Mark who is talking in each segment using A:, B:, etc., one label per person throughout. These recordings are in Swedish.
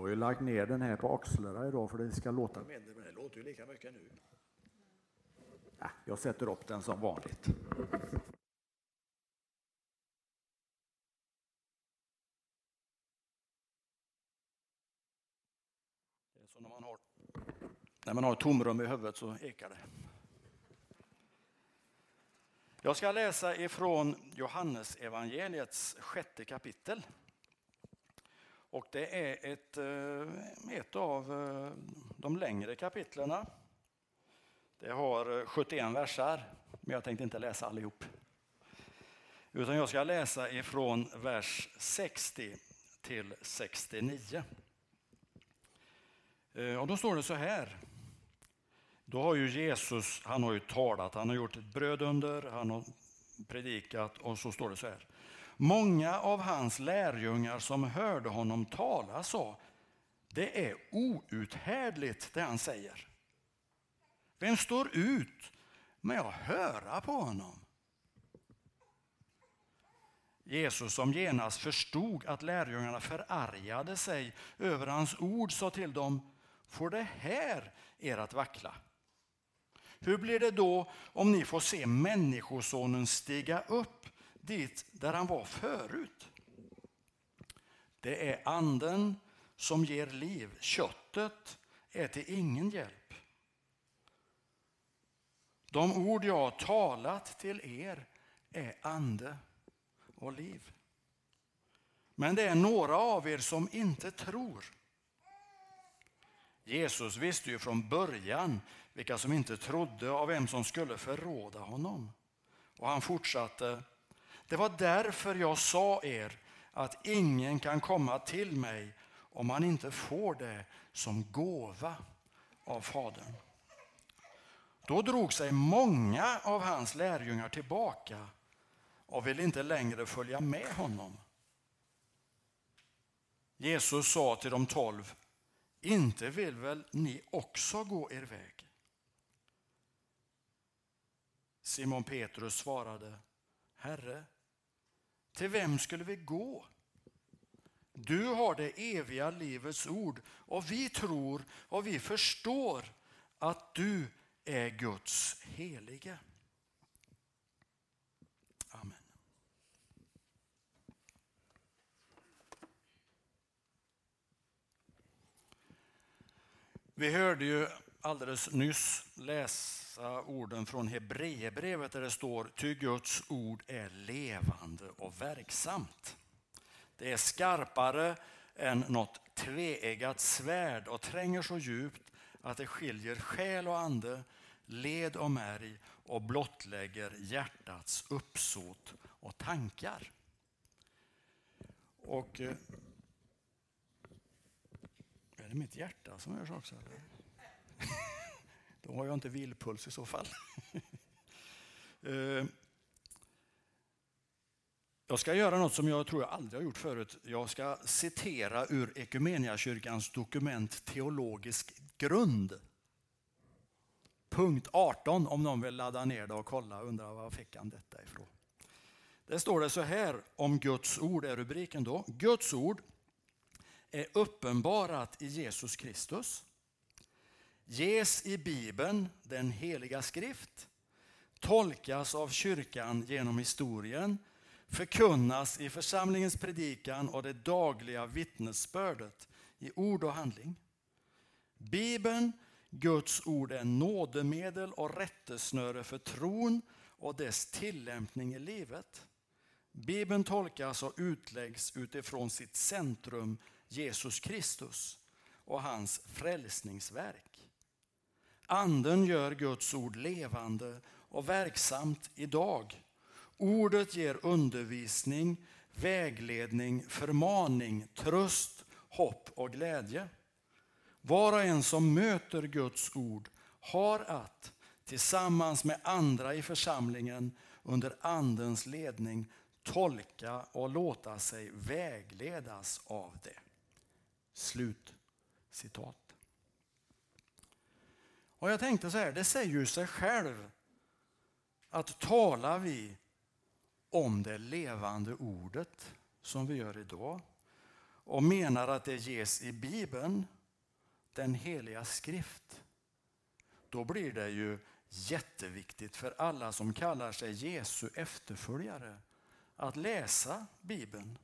A: har ju lagt ner den här på axlarna idag för det ska låta mindre, men det låter ju lika mycket nu. Jag sätter upp den som vanligt. Det är så när man har, när man har tomrum i huvudet så ekar det. Jag ska läsa ifrån Johannes evangeliets sjätte kapitel. Och det är ett, eh, ett av eh, de längre kapitlerna. Det har eh, 71 versar, men jag tänkte inte läsa allihop. Utan jag ska läsa ifrån vers 60 till 69. Och då står det så här. Då har ju Jesus, han har ju talat, han har gjort ett bröd under, han har predikat och så står det så här. Många av hans lärjungar som hörde honom tala sa, det är outhärdligt det han säger. Vem står ut med att höra på honom? Jesus som genast förstod att lärjungarna förargade sig över hans ord sa till dem, får det här er att vackla? Hur blir det då om ni får se Människosonen stiga upp dit där han var förut? Det är anden som ger liv. Köttet är till ingen hjälp. De ord jag har talat till er är ande och liv. Men det är några av er som inte tror. Jesus visste ju från början vilka som inte trodde av vem som skulle förråda honom. Och han fortsatte. Det var därför jag sa er att ingen kan komma till mig om han inte får det som gåva av Fadern. Då drog sig många av hans lärjungar tillbaka och ville inte längre följa med honom. Jesus sa till de tolv, inte vill väl ni också gå er väg? Simon Petrus svarade, Herre, till vem skulle vi gå? Du har det eviga livets ord och vi tror och vi förstår att du är Guds helige. Amen. Vi hörde ju alldeles nyss läsa orden från Hebreerbrevet där det står ty Guds ord är levande och verksamt. Det är skarpare än något tveeggat svärd och tränger så djupt att det skiljer själ och ande, led och märg och blottlägger hjärtats uppsåt och tankar. Och eh, är det mitt hjärta som hörs också? Eller? Då har jag inte vilpuls i så fall. Eh, jag ska göra något som jag tror jag aldrig har gjort förut. Jag ska citera ur Ekumeniakyrkans dokument Teologisk grund. Punkt 18 om någon vill ladda ner det och kolla och undrar var fick han detta ifrån. Det står det så här om Guds ord är rubriken då. Guds ord är uppenbarat i Jesus Kristus ges i Bibeln, den heliga skrift, tolkas av kyrkan genom historien, förkunnas i församlingens predikan och det dagliga vittnesbördet i ord och handling. Bibeln, Guds ord, är nådemedel och rättesnöre för tron och dess tillämpning i livet. Bibeln tolkas och utläggs utifrån sitt centrum, Jesus Kristus och hans frälsningsverk. Anden gör Guds ord levande och verksamt idag. Ordet ger undervisning, vägledning, förmaning, tröst, hopp och glädje. Var och en som möter Guds ord har att tillsammans med andra i församlingen under Andens ledning tolka och låta sig vägledas av det. Slut citat. Och jag tänkte så här, det säger ju sig själv att talar vi om det levande ordet som vi gör idag och menar att det ges i Bibeln, den heliga skrift, då blir det ju jätteviktigt för alla som kallar sig Jesu efterföljare att läsa Bibeln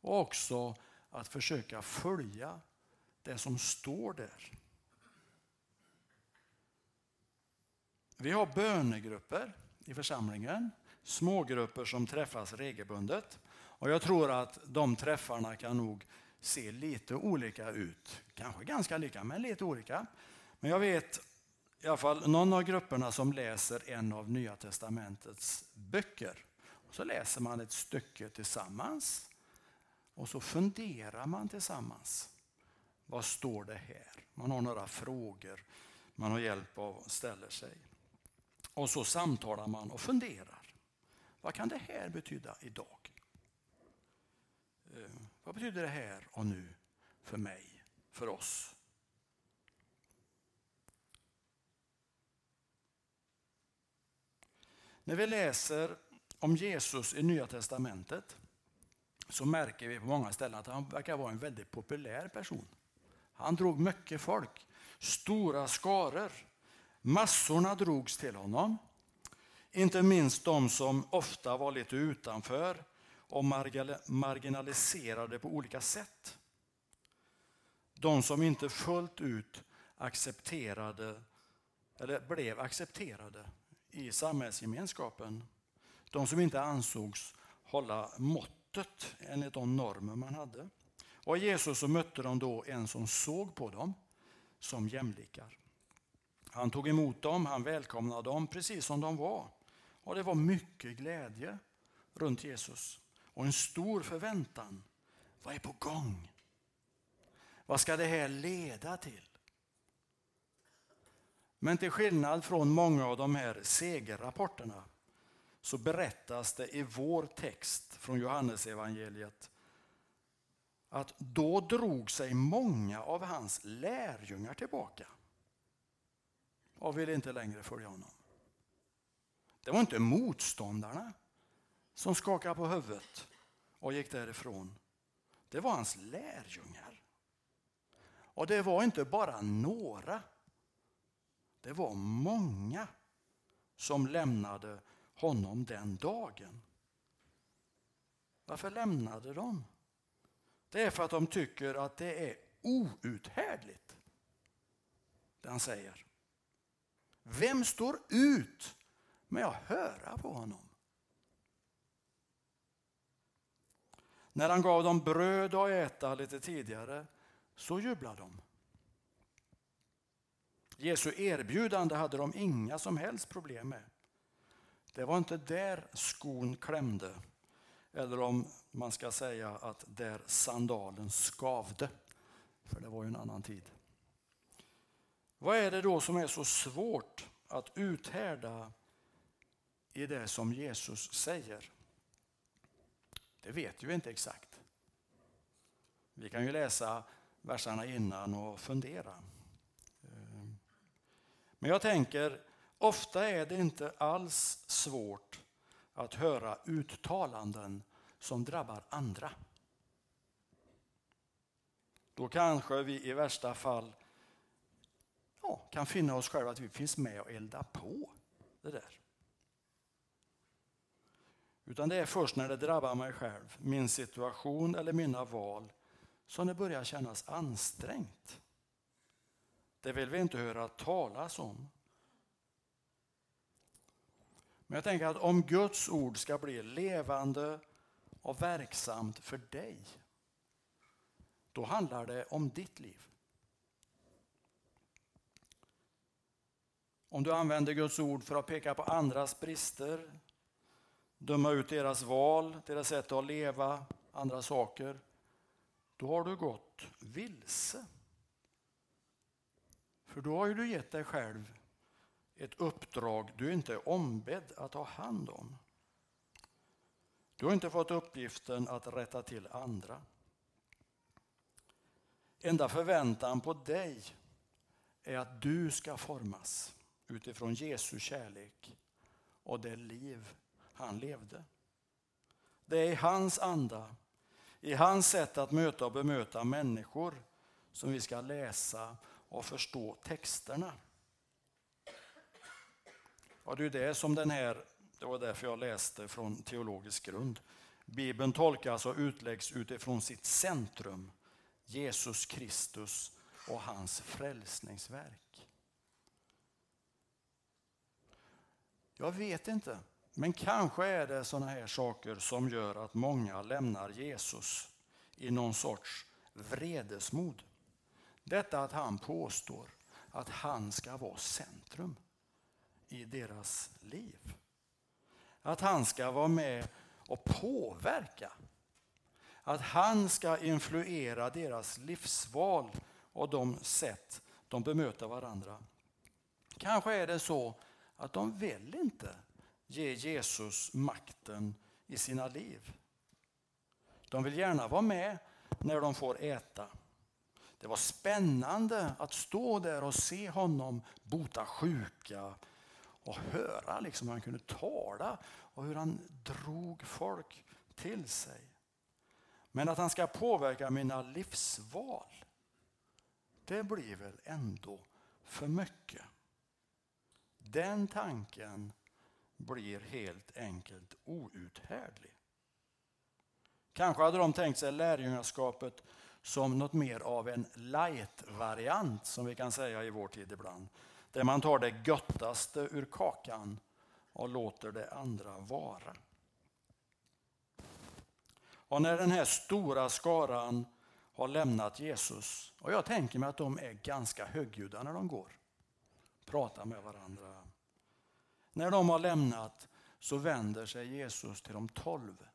A: och också att försöka följa det som står där. Vi har bönegrupper i församlingen, smågrupper som träffas regelbundet. Och jag tror att de träffarna kan nog se lite olika ut. Kanske ganska lika, men lite olika. Men jag vet i alla fall någon av grupperna som läser en av Nya Testamentets böcker. Så läser man ett stycke tillsammans och så funderar man tillsammans. Vad står det här? Man har några frågor man har hjälp av och ställer sig. Och så samtalar man och funderar. Vad kan det här betyda idag? Eh, vad betyder det här och nu för mig, för oss? När vi läser om Jesus i Nya Testamentet så märker vi på många ställen att han verkar vara en väldigt populär person. Han drog mycket folk, stora skaror. Massorna drogs till honom. Inte minst de som ofta var lite utanför och marginaliserade på olika sätt. De som inte fullt ut accepterade eller blev accepterade i samhällsgemenskapen. De som inte ansågs hålla måttet enligt de normer man hade. Och Jesus så mötte de då en som såg på dem som jämlikar. Han tog emot dem, han välkomnade dem precis som de var. Och det var mycket glädje runt Jesus och en stor förväntan. Vad är på gång? Vad ska det här leda till? Men till skillnad från många av de här segerrapporterna så berättas det i vår text från Johannesevangeliet att då drog sig många av hans lärjungar tillbaka och ville inte längre följa honom. Det var inte motståndarna som skakade på huvudet och gick därifrån. Det var hans lärjungar. Och det var inte bara några. Det var många som lämnade honom den dagen. Varför lämnade de? Det är för att de tycker att det är outhärdligt. Det han säger. Vem står ut med att höra på honom? När han gav dem bröd att äta lite tidigare så jublade de. Jesu erbjudande hade de inga som helst problem med. Det var inte där skon klämde. Eller om man ska säga att där sandalen skavde. För det var ju en annan tid. Vad är det då som är så svårt att uthärda i det som Jesus säger? Det vet vi inte exakt. Vi kan ju läsa verserna innan och fundera. Eh, men jag tänker, ofta är det inte alls svårt att höra uttalanden som drabbar andra. Då kanske vi i värsta fall ja, kan finna oss själva att vi finns med och eldar på det där. Utan det är först när det drabbar mig själv, min situation eller mina val som det börjar kännas ansträngt. Det vill vi inte höra talas om. Men jag tänker att om Guds ord ska bli levande och verksamt för dig, då handlar det om ditt liv. Om du använder Guds ord för att peka på andras brister, döma ut deras val, deras sätt att leva, andra saker, då har du gått vilse. För då har du gett dig själv ett uppdrag du inte är ombedd att ha hand om. Du har inte fått uppgiften att rätta till andra. Enda förväntan på dig är att du ska formas utifrån Jesu kärlek och det liv han levde. Det är i hans anda, i hans sätt att möta och bemöta människor som vi ska läsa och förstå texterna. Och det är det som den här, det var därför jag läste från teologisk grund. Bibeln tolkas och utläggs utifrån sitt centrum, Jesus Kristus och hans frälsningsverk. Jag vet inte, men kanske är det sådana här saker som gör att många lämnar Jesus i någon sorts vredesmod. Detta att han påstår att han ska vara centrum i deras liv. Att han ska vara med och påverka. Att han ska influera deras livsval och de sätt de bemöter varandra. Kanske är det så att de vill inte ge Jesus makten i sina liv. De vill gärna vara med när de får äta. Det var spännande att stå där och se honom bota sjuka och höra liksom hur han kunde tala och hur han drog folk till sig. Men att han ska påverka mina livsval, det blir väl ändå för mycket. Den tanken blir helt enkelt outhärdlig. Kanske hade de tänkt sig lärjungaskapet som något mer av en light-variant som vi kan säga i vår tid ibland. Där man tar det göttaste ur kakan och låter det andra vara. Och när den här stora skaran har lämnat Jesus, och jag tänker mig att de är ganska högljudda när de går, Prata med varandra. När de har lämnat så vänder sig Jesus till de tolv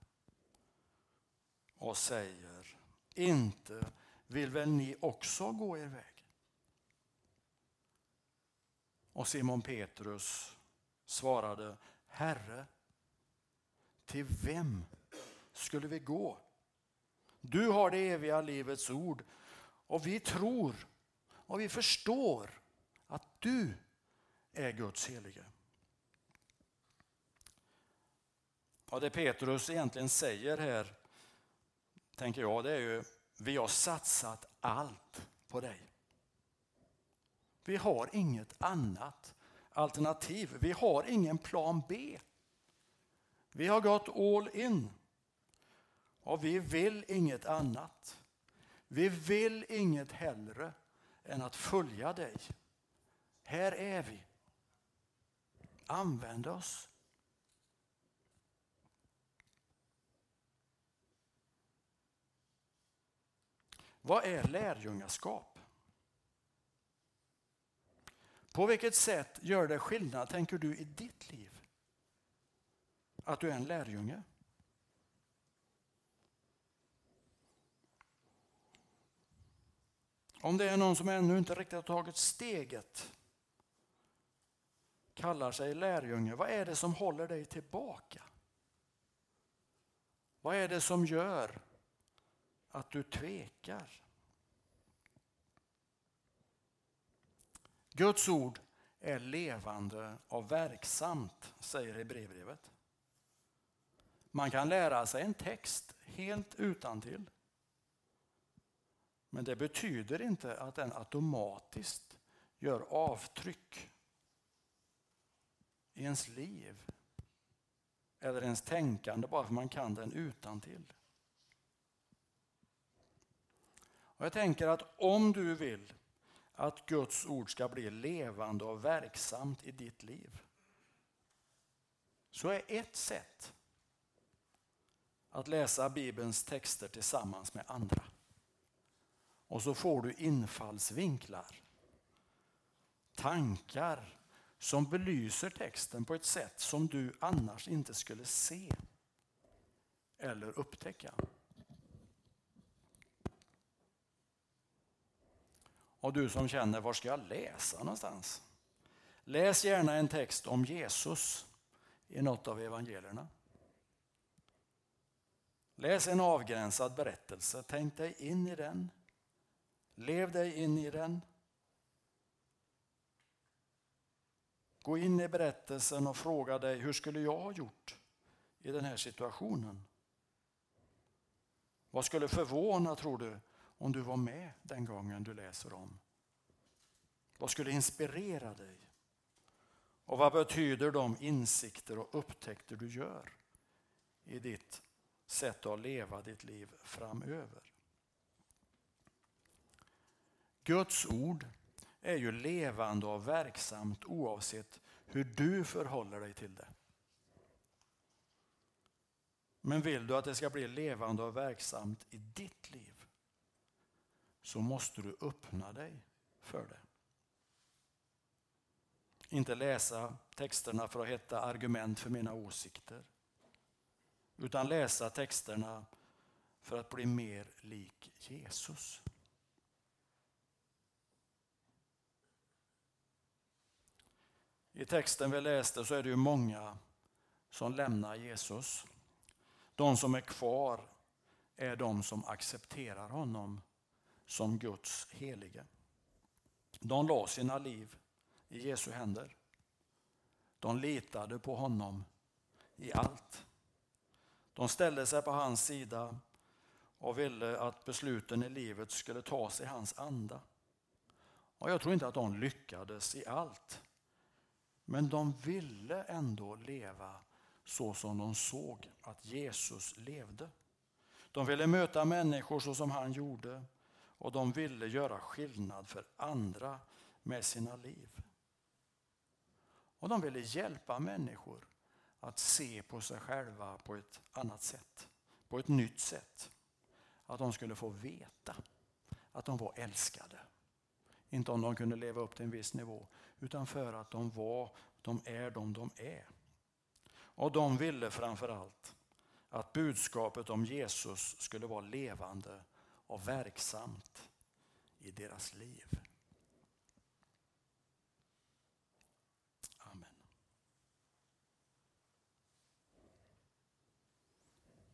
A: och säger, inte vill väl ni också gå er väg? Och Simon Petrus svarade, Herre, till vem skulle vi gå? Du har det eviga livets ord och vi tror och vi förstår du är Guds helige. Och det Petrus egentligen säger här, tänker jag, det är ju vi har satsat allt på dig. Vi har inget annat alternativ. Vi har ingen plan B. Vi har gått all in. Och vi vill inget annat. Vi vill inget hellre än att följa dig. Här är vi. Använd oss. Vad är lärjungaskap? På vilket sätt gör det skillnad, tänker du, i ditt liv? Att du är en lärjunge? Om det är någon som ännu inte riktigt har tagit steget, kallar sig lärjunge, vad är det som håller dig tillbaka? Vad är det som gör att du tvekar? Guds ord är levande och verksamt, säger Hebreerbrevet. Man kan lära sig en text helt utan till. Men det betyder inte att den automatiskt gör avtryck i ens liv eller ens tänkande bara för man kan den utan till. Och Jag tänker att om du vill att Guds ord ska bli levande och verksamt i ditt liv så är ett sätt att läsa Bibelns texter tillsammans med andra. Och så får du infallsvinklar, tankar som belyser texten på ett sätt som du annars inte skulle se eller upptäcka. Och du som känner, var ska jag läsa någonstans? Läs gärna en text om Jesus i något av evangelierna. Läs en avgränsad berättelse, tänk dig in i den. Lev dig in i den. Gå in i berättelsen och fråga dig, hur skulle jag ha gjort i den här situationen? Vad skulle förvåna, tror du, om du var med den gången du läser om? Vad skulle inspirera dig? Och vad betyder de insikter och upptäckter du gör i ditt sätt att leva ditt liv framöver? Guds ord är ju levande och verksamt oavsett hur du förhåller dig till det. Men vill du att det ska bli levande och verksamt i ditt liv så måste du öppna dig för det. Inte läsa texterna för att hitta argument för mina åsikter. Utan läsa texterna för att bli mer lik Jesus. I texten vi läste så är det ju många som lämnar Jesus. De som är kvar är de som accepterar honom som Guds helige. De la sina liv i Jesu händer. De litade på honom i allt. De ställde sig på hans sida och ville att besluten i livet skulle tas i hans anda. Och jag tror inte att de lyckades i allt. Men de ville ändå leva så som de såg att Jesus levde. De ville möta människor så som han gjorde och de ville göra skillnad för andra med sina liv. Och de ville hjälpa människor att se på sig själva på ett annat sätt, på ett nytt sätt. Att de skulle få veta att de var älskade. Inte om de kunde leva upp till en viss nivå, utan för att de var, de är de de är. Och de ville framför allt att budskapet om Jesus skulle vara levande och verksamt i deras liv.